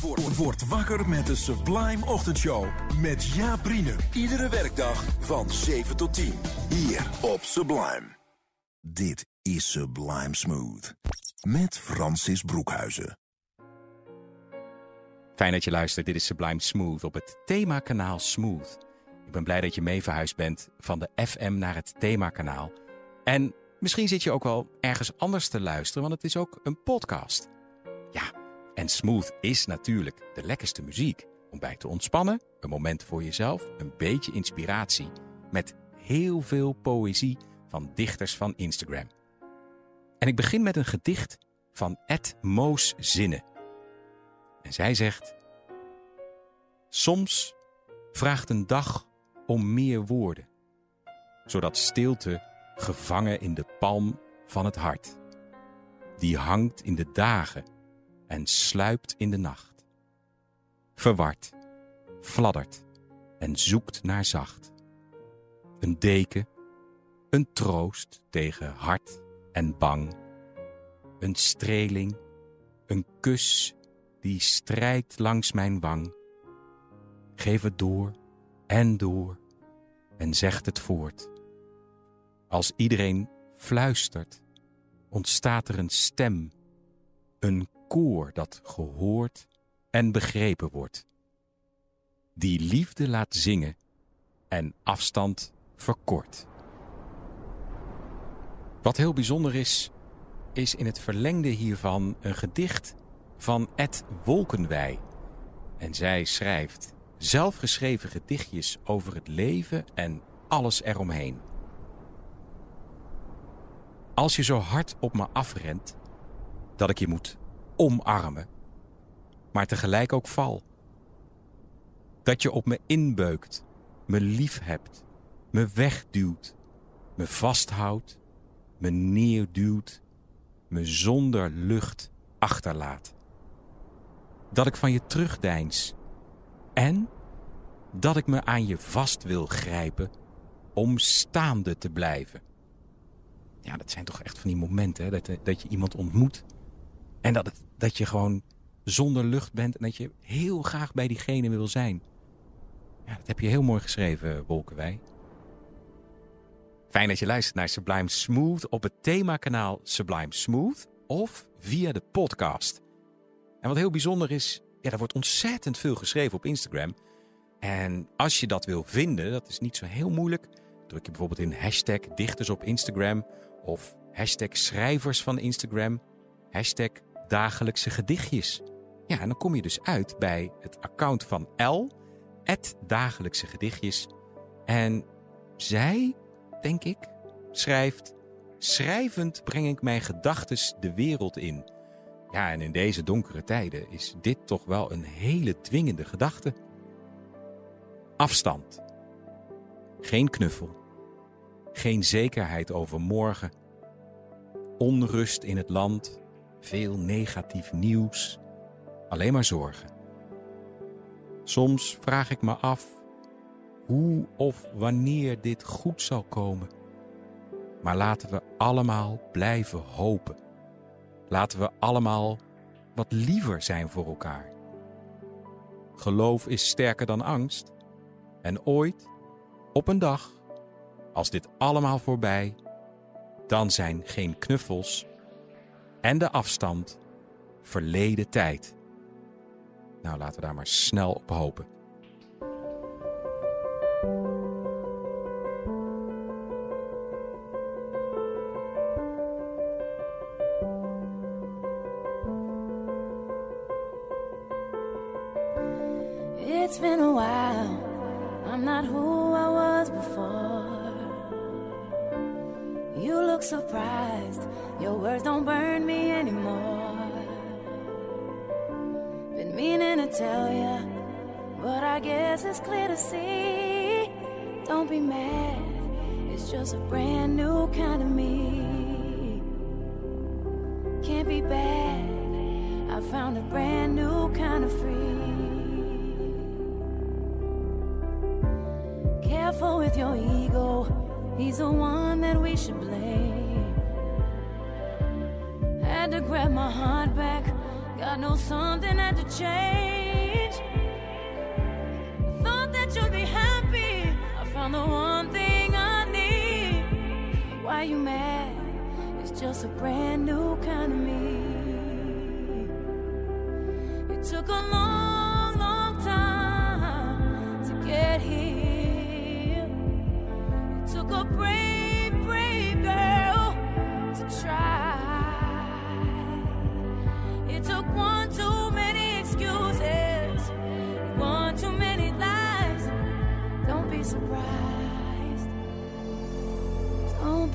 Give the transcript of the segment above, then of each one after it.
Word, word wakker met de Sublime Ochtendshow. Met Jaap. Iedere werkdag van 7 tot 10. Hier op Sublime. Dit is Sublime Smooth. Met Francis Broekhuizen. Fijn dat je luistert. Dit is Sublime Smooth op het themakanaal Smooth. Ik ben blij dat je mee verhuisd bent van de FM naar het themakanaal. En misschien zit je ook wel ergens anders te luisteren, want het is ook een podcast. En Smooth is natuurlijk de lekkerste muziek om bij te ontspannen, een moment voor jezelf, een beetje inspiratie met heel veel poëzie van dichters van Instagram. En ik begin met een gedicht van Ed Moos Zinnen. En zij zegt: Soms vraagt een dag om meer woorden, zodat stilte gevangen in de palm van het hart, die hangt in de dagen en sluipt in de nacht, verward, fladdert en zoekt naar zacht. Een deken, een troost tegen hart en bang, een streling, een kus die strijkt langs mijn wang. Geef het door en door en zegt het voort. Als iedereen fluistert, ontstaat er een stem, een koor dat gehoord en begrepen wordt. Die liefde laat zingen en afstand verkort. Wat heel bijzonder is, is in het verlengde hiervan een gedicht van Ed Wolkenwij. En zij schrijft zelfgeschreven gedichtjes over het leven en alles eromheen. Als je zo hard op me afrent dat ik je moet omarmen, maar tegelijk ook val. Dat je op me inbeukt, me lief hebt, me wegduwt, me vasthoudt, me neerduwt, me zonder lucht achterlaat. Dat ik van je terugdeins en dat ik me aan je vast wil grijpen om staande te blijven. Ja, dat zijn toch echt van die momenten hè? Dat, dat je iemand ontmoet en dat, het, dat je gewoon zonder lucht bent en dat je heel graag bij diegene wil zijn. Ja, dat heb je heel mooi geschreven, Wolkenwij. Fijn dat je luistert naar Sublime Smooth op het themakanaal Sublime Smooth of via de podcast. En wat heel bijzonder is, ja, er wordt ontzettend veel geschreven op Instagram. En als je dat wil vinden, dat is niet zo heel moeilijk. Druk je bijvoorbeeld in hashtag dichters op Instagram of hashtag schrijvers van Instagram, hashtag dagelijkse gedichtjes. Ja, en dan kom je dus uit bij het account van L, dagelijkse gedichtjes. En zij, denk ik, schrijft: Schrijvend breng ik mijn gedachtes de wereld in. Ja, en in deze donkere tijden is dit toch wel een hele dwingende gedachte. Afstand. Geen knuffel. Geen zekerheid over morgen. Onrust in het land. Veel negatief nieuws. Alleen maar zorgen. Soms vraag ik me af hoe of wanneer dit goed zal komen. Maar laten we allemaal blijven hopen. Laten we allemaal wat liever zijn voor elkaar. Geloof is sterker dan angst. En ooit, op een dag, als dit allemaal voorbij, dan zijn geen knuffels en de afstand verleden tijd. Nou, laten we daar maar snel op hopen. You look surprised. Your words don't burn me anymore. Been Meaning to tell ya, but I guess it's clear to see. Don't be mad, it's just a brand new kind of me. Can't be bad, I found a brand new kind of free. Careful with your he's the one that we should blame. Had to grab my heart back, God knows something had to change. Thought that you'd be happy, I found the one thing I need. Why you mad? It's just a brand new kind of me. It took a long,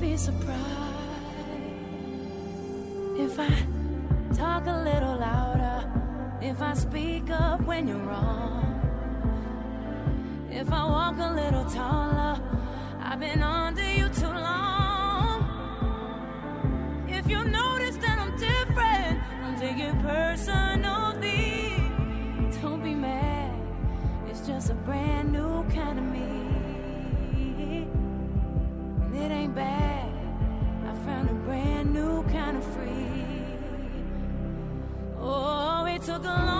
be surprised if I talk a little louder, if I speak up when you're wrong. If I walk a little taller, I've been under you too long. If you notice that I'm different, don't take it personally. Don't be mad, it's just a brand new kind of me. walk alone.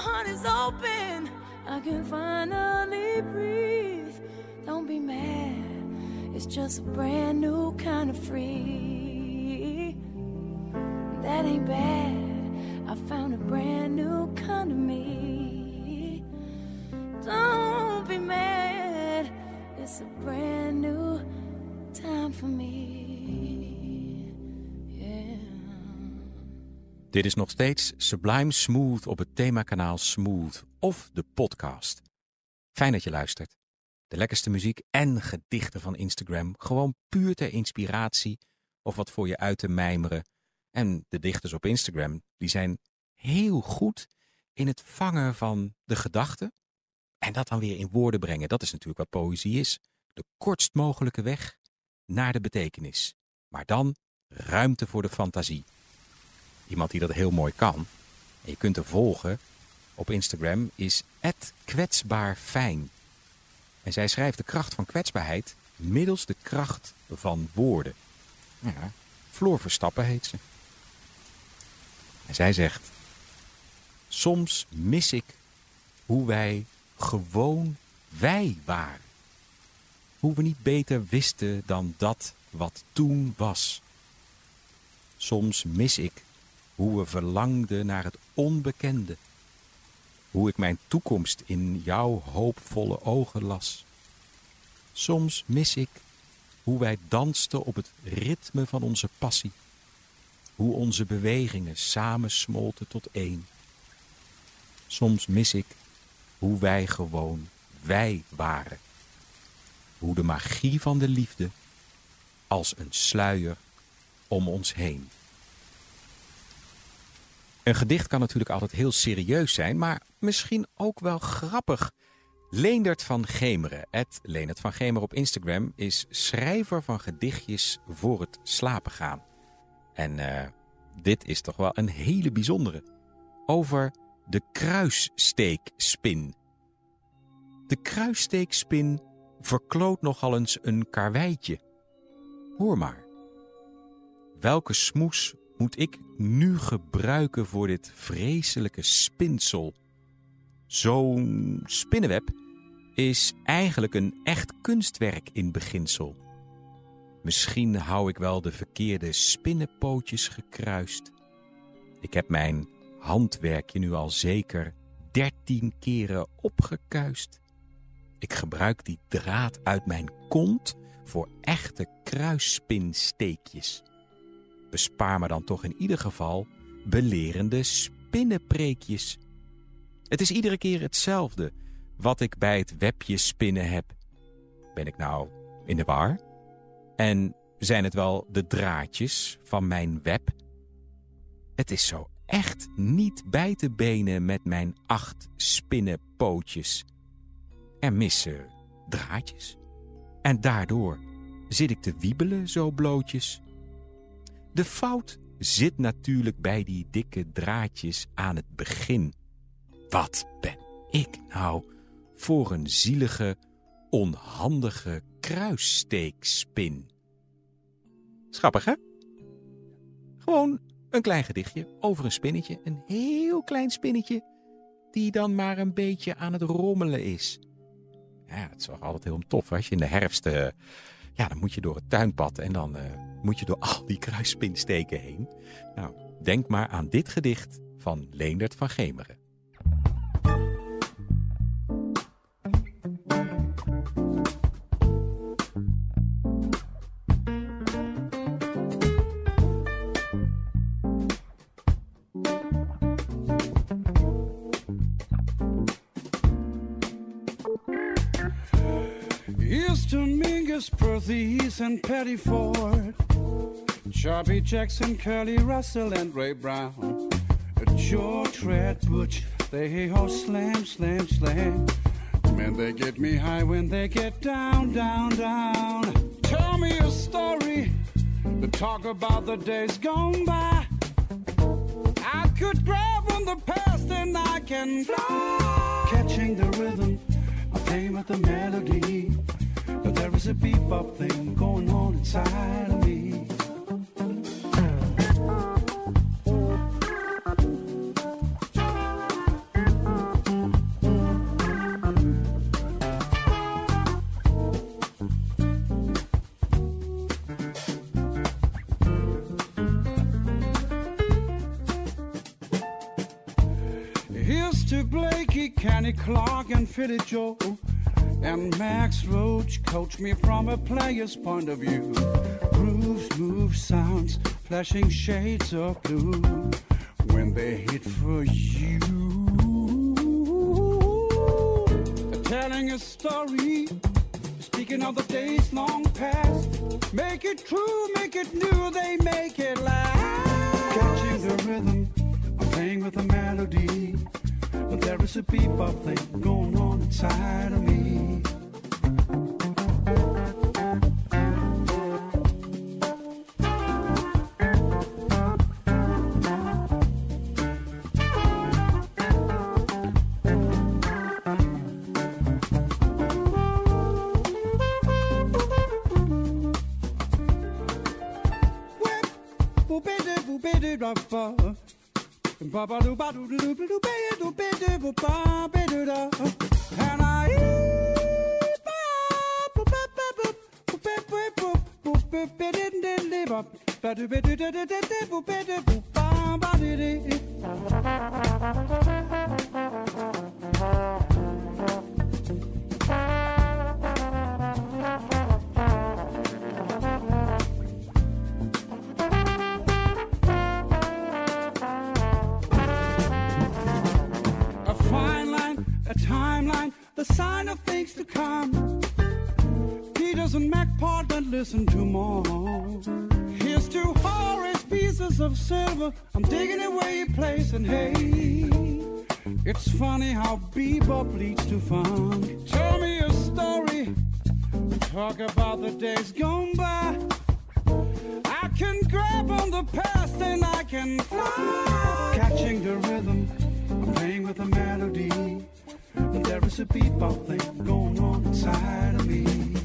Heart is open, I can finally breathe. Don't be mad, it's just a brand new kind of free. That ain't bad, I found a brand new kind of me. Don't be mad, it's a brand new time for me. Dit is nog steeds Sublime Smooth op het themakanaal Smooth of de podcast. Fijn dat je luistert. De lekkerste muziek en gedichten van Instagram, gewoon puur ter inspiratie of wat voor je uit te mijmeren. En de dichters op Instagram, die zijn heel goed in het vangen van de gedachten en dat dan weer in woorden brengen. Dat is natuurlijk wat poëzie is. De kortst mogelijke weg naar de betekenis. Maar dan ruimte voor de fantasie. Iemand die dat heel mooi kan, en je kunt er volgen op Instagram, is kwetsbaarfijn. En zij schrijft de kracht van kwetsbaarheid middels de kracht van woorden. Ja, Floor Verstappen heet ze. En zij zegt: Soms mis ik hoe wij gewoon wij waren. Hoe we niet beter wisten dan dat wat toen was. Soms mis ik hoe we verlangden naar het onbekende. Hoe ik mijn toekomst in jouw hoopvolle ogen las. Soms mis ik hoe wij dansten op het ritme van onze passie. Hoe onze bewegingen samensmolten tot één. Soms mis ik hoe wij gewoon wij waren. Hoe de magie van de liefde als een sluier om ons heen. Een gedicht kan natuurlijk altijd heel serieus zijn, maar misschien ook wel grappig. Leendert van Gemeren, het van Gemeren op Instagram, is schrijver van gedichtjes voor het slapen gaan. En uh, dit is toch wel een hele bijzondere. Over de kruissteekspin. De kruissteekspin verkloot nogal eens een karweitje. Hoor maar. Welke smoes moet ik nu gebruiken voor dit vreselijke spinsel? Zo'n spinnenweb is eigenlijk een echt kunstwerk in beginsel. Misschien hou ik wel de verkeerde spinnenpootjes gekruist. Ik heb mijn handwerkje nu al zeker dertien keren opgekuist. Ik gebruik die draad uit mijn kont voor echte kruisspinsteekjes. Bespaar me dan toch in ieder geval belerende spinnenpreekjes. Het is iedere keer hetzelfde wat ik bij het webje spinnen heb. Ben ik nou in de war? En zijn het wel de draadjes van mijn web? Het is zo echt niet bij te benen met mijn acht spinnenpootjes. Er missen draadjes. En daardoor zit ik te wiebelen zo blootjes. De fout zit natuurlijk bij die dikke draadjes aan het begin. Wat ben ik nou voor een zielige, onhandige kruissteekspin? Schappig, hè? Gewoon een klein gedichtje over een spinnetje, een heel klein spinnetje, die dan maar een beetje aan het rommelen is. Ja, het is altijd heel tof als je in de herfst, uh, ja, dan moet je door het tuinpad en dan uh, moet je door al die kruispinsteken heen. Nou, denk maar aan dit gedicht van Leendert van Gemeren. Perthes and Petty Sharpie Jackson, Curly Russell, and Ray Brown, George Red Butch, they all slam, slam, slam. Man, they get me high when they get down, down, down. Tell me a story to talk about the days gone by. I could grab on the past and I can fly. Catching the rhythm, I play with the melody. But there is a bebop thing going Philly Joe. And Max Roach coached me from a player's point of view. Grooves, moves, sounds, flashing shades of blue when they hit for you. Telling a story, speaking of the days long past. Make it true, make it new, they make it last. Catching the rhythm, I'm playing with the melody. But there is a bebop thing going on inside of me. ba ba and I ba to come. Peters and MacPartland, listen to more. Here's to Horace pieces of silver. I'm digging away, place and hay. It's funny how bebop leads to funk. Tell me a story. Talk about the days gone by. I can grab on the past and I can fly. Catching the rhythm, playing with the melody. There is a bebop thing going on inside of me.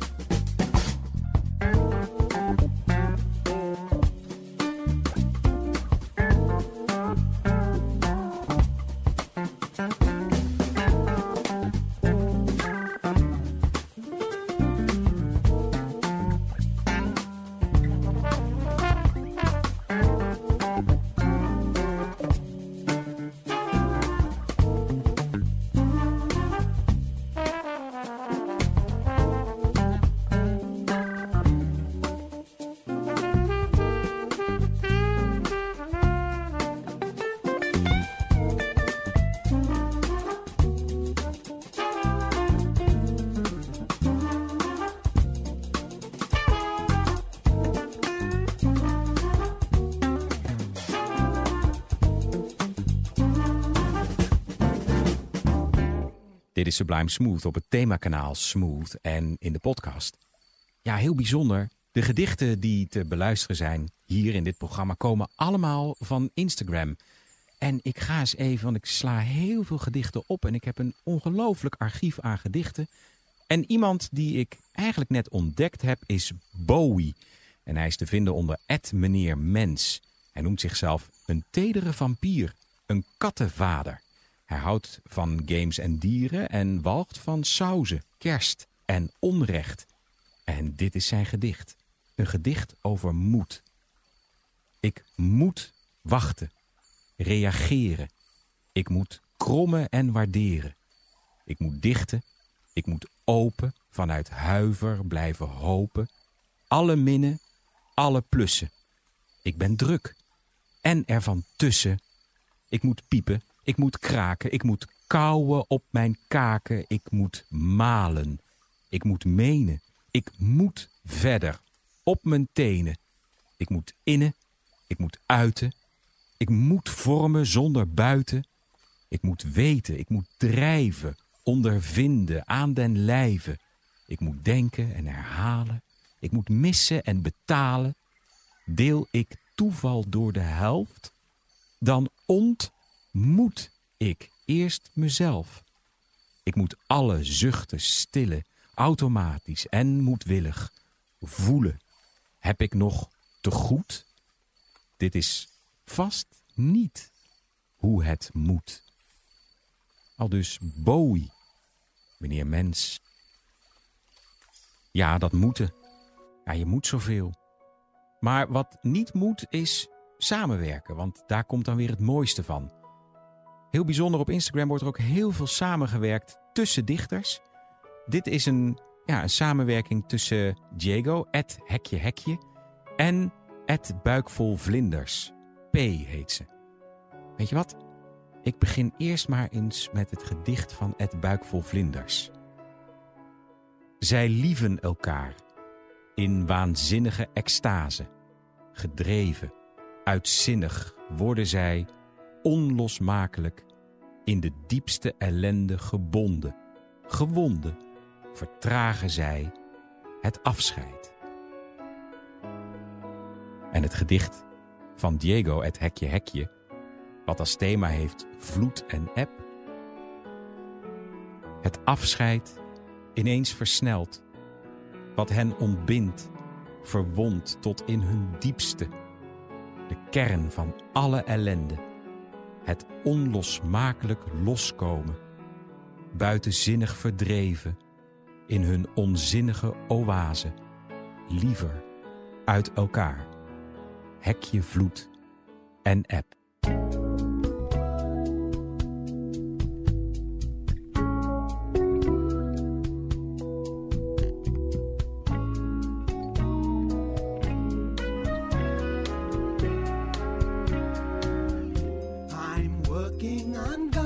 Is Sublime Smooth op het themakanaal Smooth en in de podcast. Ja, heel bijzonder. De gedichten die te beluisteren zijn hier in dit programma komen allemaal van Instagram. En ik ga eens even, want ik sla heel veel gedichten op en ik heb een ongelooflijk archief aan gedichten. En iemand die ik eigenlijk net ontdekt heb is Bowie. En hij is te vinden onder Ed meneer Mens. Hij noemt zichzelf een tedere vampier, een kattenvader. Hij houdt van games en dieren en walgt van sauzen, kerst en onrecht. En dit is zijn gedicht. Een gedicht over moed. Ik moet wachten, reageren. Ik moet krommen en waarderen. Ik moet dichten, ik moet open, vanuit huiver blijven hopen. Alle minnen, alle plussen. Ik ben druk en ervan tussen. Ik moet piepen, ik moet kraken, ik moet kauwen op mijn kaken, ik moet malen. Ik moet menen, ik moet verder, op mijn tenen. Ik moet innen, ik moet uiten. Ik moet vormen zonder buiten. Ik moet weten, ik moet drijven, ondervinden, aan den lijve. Ik moet denken en herhalen. Ik moet missen en betalen. Deel ik toeval door de helft, dan ontmoet ik eerst mezelf. Ik moet alle zuchten stillen, automatisch en moedwillig voelen. Heb ik nog te goed? Dit is vast niet hoe het moet. Al dus Bowie, meneer Mens. Ja, dat moeten. Ja, je moet zoveel. Maar wat niet moet is samenwerken, want daar komt dan weer het mooiste van. Heel bijzonder op Instagram wordt er ook heel veel samengewerkt tussen dichters. Dit is een, ja, een samenwerking tussen Diego, het Hekje Hekje, en het Buikvol Vlinders. P heet ze. Weet je wat? Ik begin eerst maar eens met het gedicht van het Buikvol Vlinders. Zij lieven elkaar in waanzinnige extase. Gedreven, uitzinnig worden zij onlosmakelijk in de diepste ellende gebonden. Gewonden vertragen zij het afscheid. En het gedicht van Diego, het hekje hekje, wat als thema heeft vloed en eb. Het afscheid ineens versnelt, wat hen ontbindt, verwondt tot in hun diepste, de kern van alle ellende het onlosmakelijk loskomen, buitenzinnig verdreven in hun onzinnige oase, liever uit elkaar, hekje vloed en eb. Working on gospel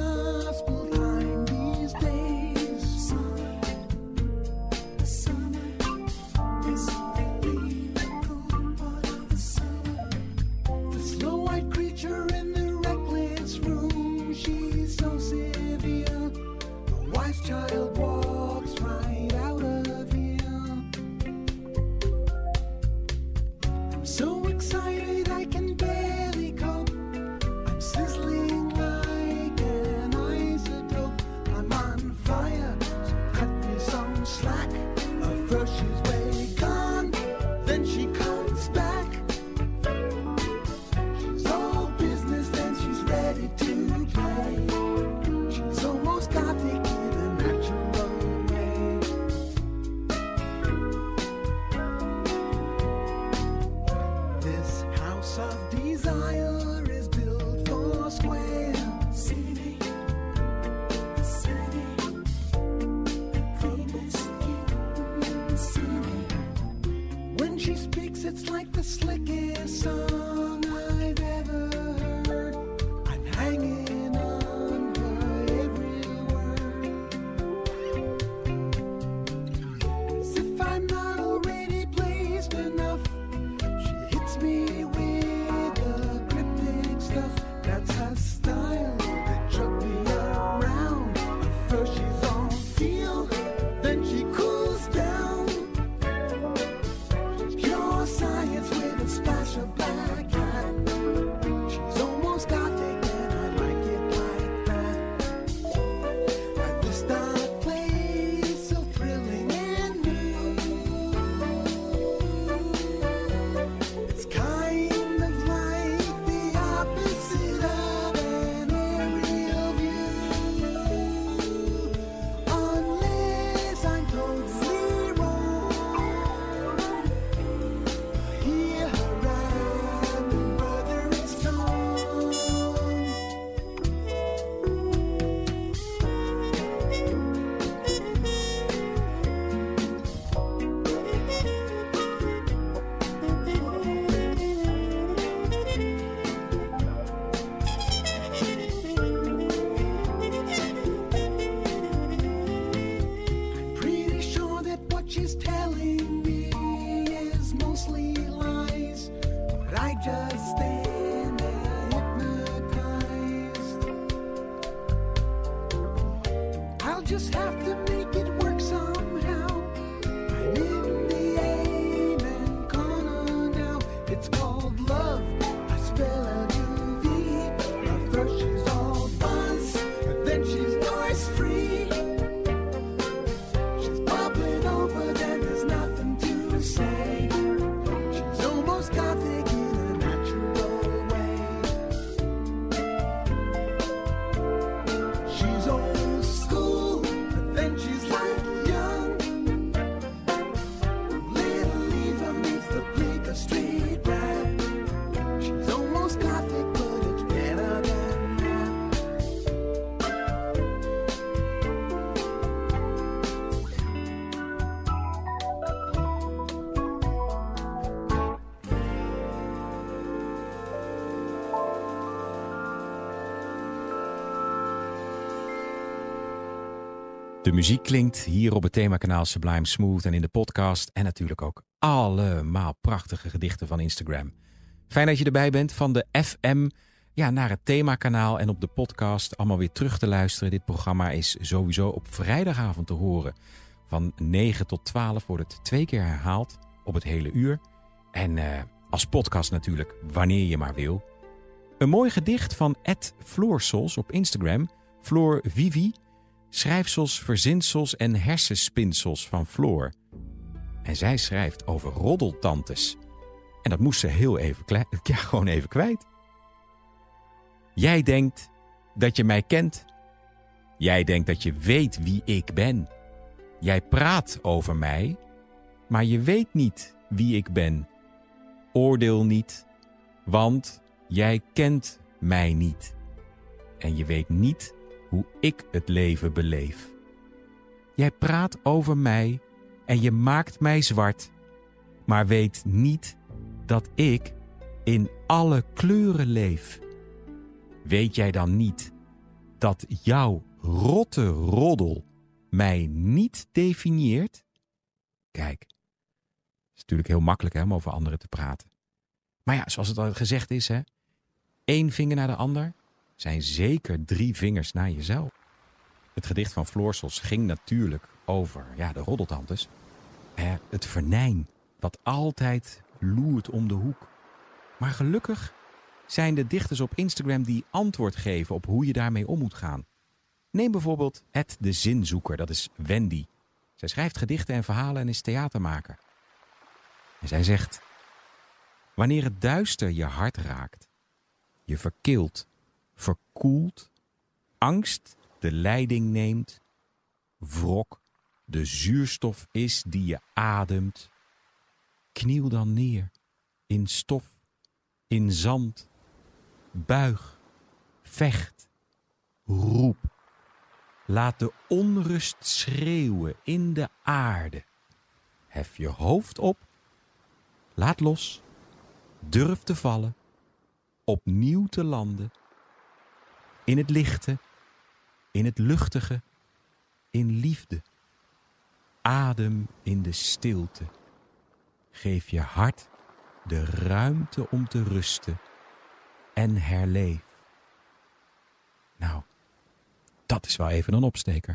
love. I spell L-U-V. Muziek klinkt hier op het themakanaal Sublime Smooth en in de podcast. En natuurlijk ook allemaal prachtige gedichten van Instagram. Fijn dat je erbij bent van de FM ja, naar het themakanaal en op de podcast allemaal weer terug te luisteren. Dit programma is sowieso op vrijdagavond te horen. Van 9 tot 12 wordt het twee keer herhaald op het hele uur. En eh, als podcast natuurlijk wanneer je maar wil. Een mooi gedicht van Ed Floorsels op Instagram. Floor Vivi. Schrijfsels, verzinsels en hersenspinsels van Floor. En zij schrijft over roddeltantes. En dat moest ze heel even, gewoon even kwijt. Jij denkt dat je mij kent. Jij denkt dat je weet wie ik ben. Jij praat over mij, maar je weet niet wie ik ben. Oordeel niet, want jij kent mij niet. En je weet niet hoe ik het leven beleef. Jij praat over mij en je maakt mij zwart, maar weet niet dat ik in alle kleuren leef. Weet jij dan niet dat jouw rotte roddel mij niet definieert? Kijk, het is natuurlijk heel makkelijk hè, om over anderen te praten. Maar ja, zoals het al gezegd is, hè, één vinger naar de ander zijn zeker drie vingers naar jezelf. Het gedicht van Floorsels ging natuurlijk over ja, de roddeltantes. Eh, het venijn dat altijd loert om de hoek. Maar gelukkig zijn de dichters op Instagram die antwoord geven op hoe je daarmee om moet gaan. Neem bijvoorbeeld Ed de Zinzoeker, dat is Wendy. Zij schrijft gedichten en verhalen en is theatermaker. En zij zegt: Wanneer het duister je hart raakt, je verkilt, verkoelt, angst de leiding neemt, wrok de zuurstof is die je ademt, kniel dan neer in stof, in zand. Buig, vecht, roep. Laat de onrust schreeuwen in de aarde. Hef je hoofd op, laat los, durf te vallen, opnieuw te landen. In het lichte, in het luchtige, in liefde. Adem in de stilte. Geef je hart de ruimte om te rusten en herleef. Nou, dat is wel even een opsteker.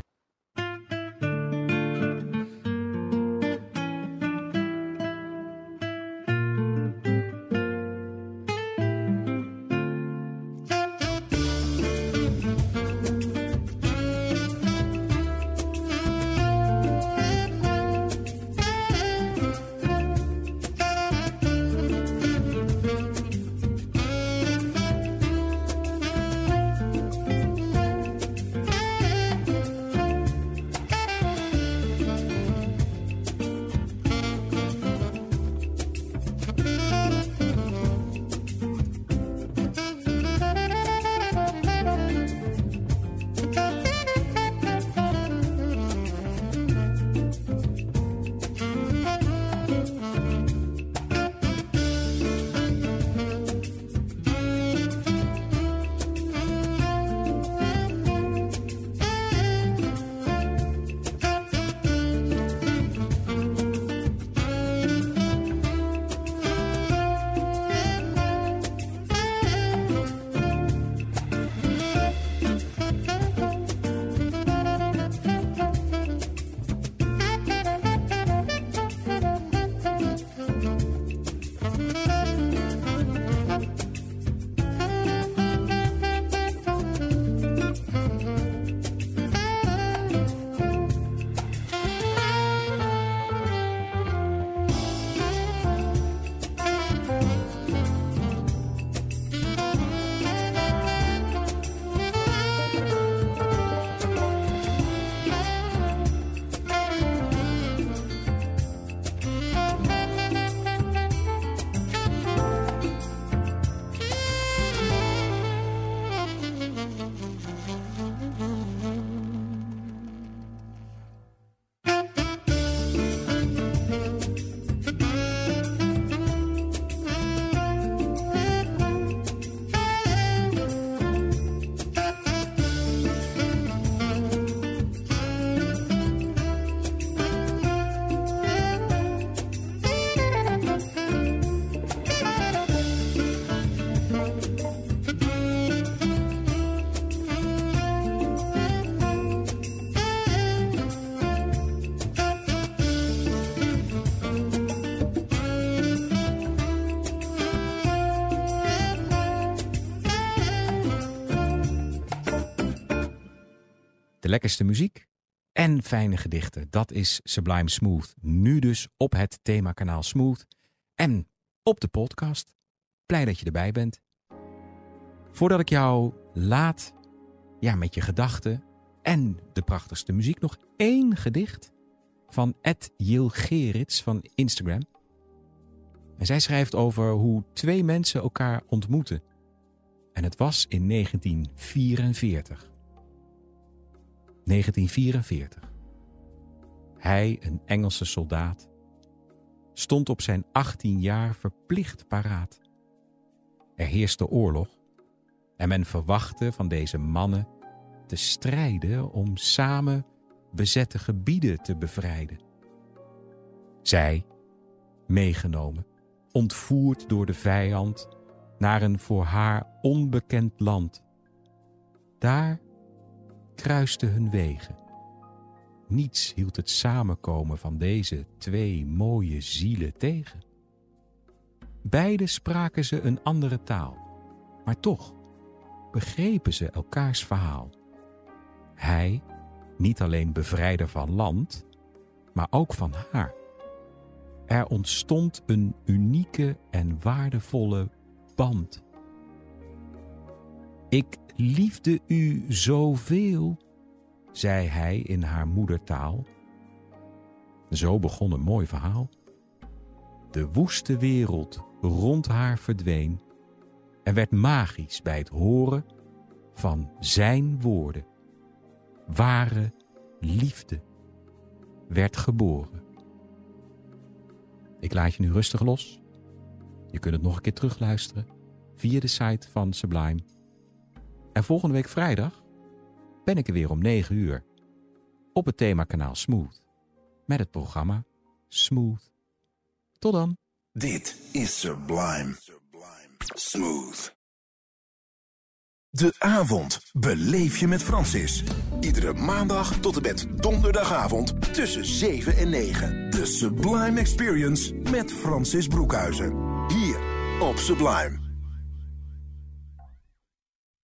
De lekkerste muziek en fijne gedichten. Dat is Sublime Smooth. Nu dus op het themakanaal Smooth en op de podcast. Blij dat je erbij bent. Voordat ik jou laat ja, met je gedachten en de prachtigste muziek, nog één gedicht van Ed Jil Gerits van Instagram. En zij schrijft over hoe twee mensen elkaar ontmoeten. En het was in 1944. 1944. Hij, een Engelse soldaat, stond op zijn 18 jaar verplicht paraat. Er heerste oorlog en men verwachtte van deze mannen te strijden om samen bezette gebieden te bevrijden. Zij, meegenomen, ontvoerd door de vijand naar een voor haar onbekend land. Daar kruisten hun wegen. Niets hield het samenkomen van deze twee mooie zielen tegen. Beiden spraken ze een andere taal, maar toch begrepen ze elkaars verhaal. Hij, niet alleen bevrijder van land, maar ook van haar. Er ontstond een unieke en waardevolle band. Ik liefde u zoveel, zei hij in haar moedertaal. Zo begon een mooi verhaal. De woeste wereld rond haar verdween en werd magisch bij het horen van zijn woorden. Ware liefde werd geboren. Ik laat je nu rustig los. Je kunt het nog een keer terugluisteren via de site van Sublime. En volgende week vrijdag ben ik er weer om 9 uur op het themakanaal Smooth met het programma Smooth. Tot dan. Dit is Sublime. Smooth. De avond beleef je met Francis. Iedere maandag tot en met donderdagavond tussen 7 en 9. De Sublime Experience met Francis Broekhuizen. Hier op Sublime.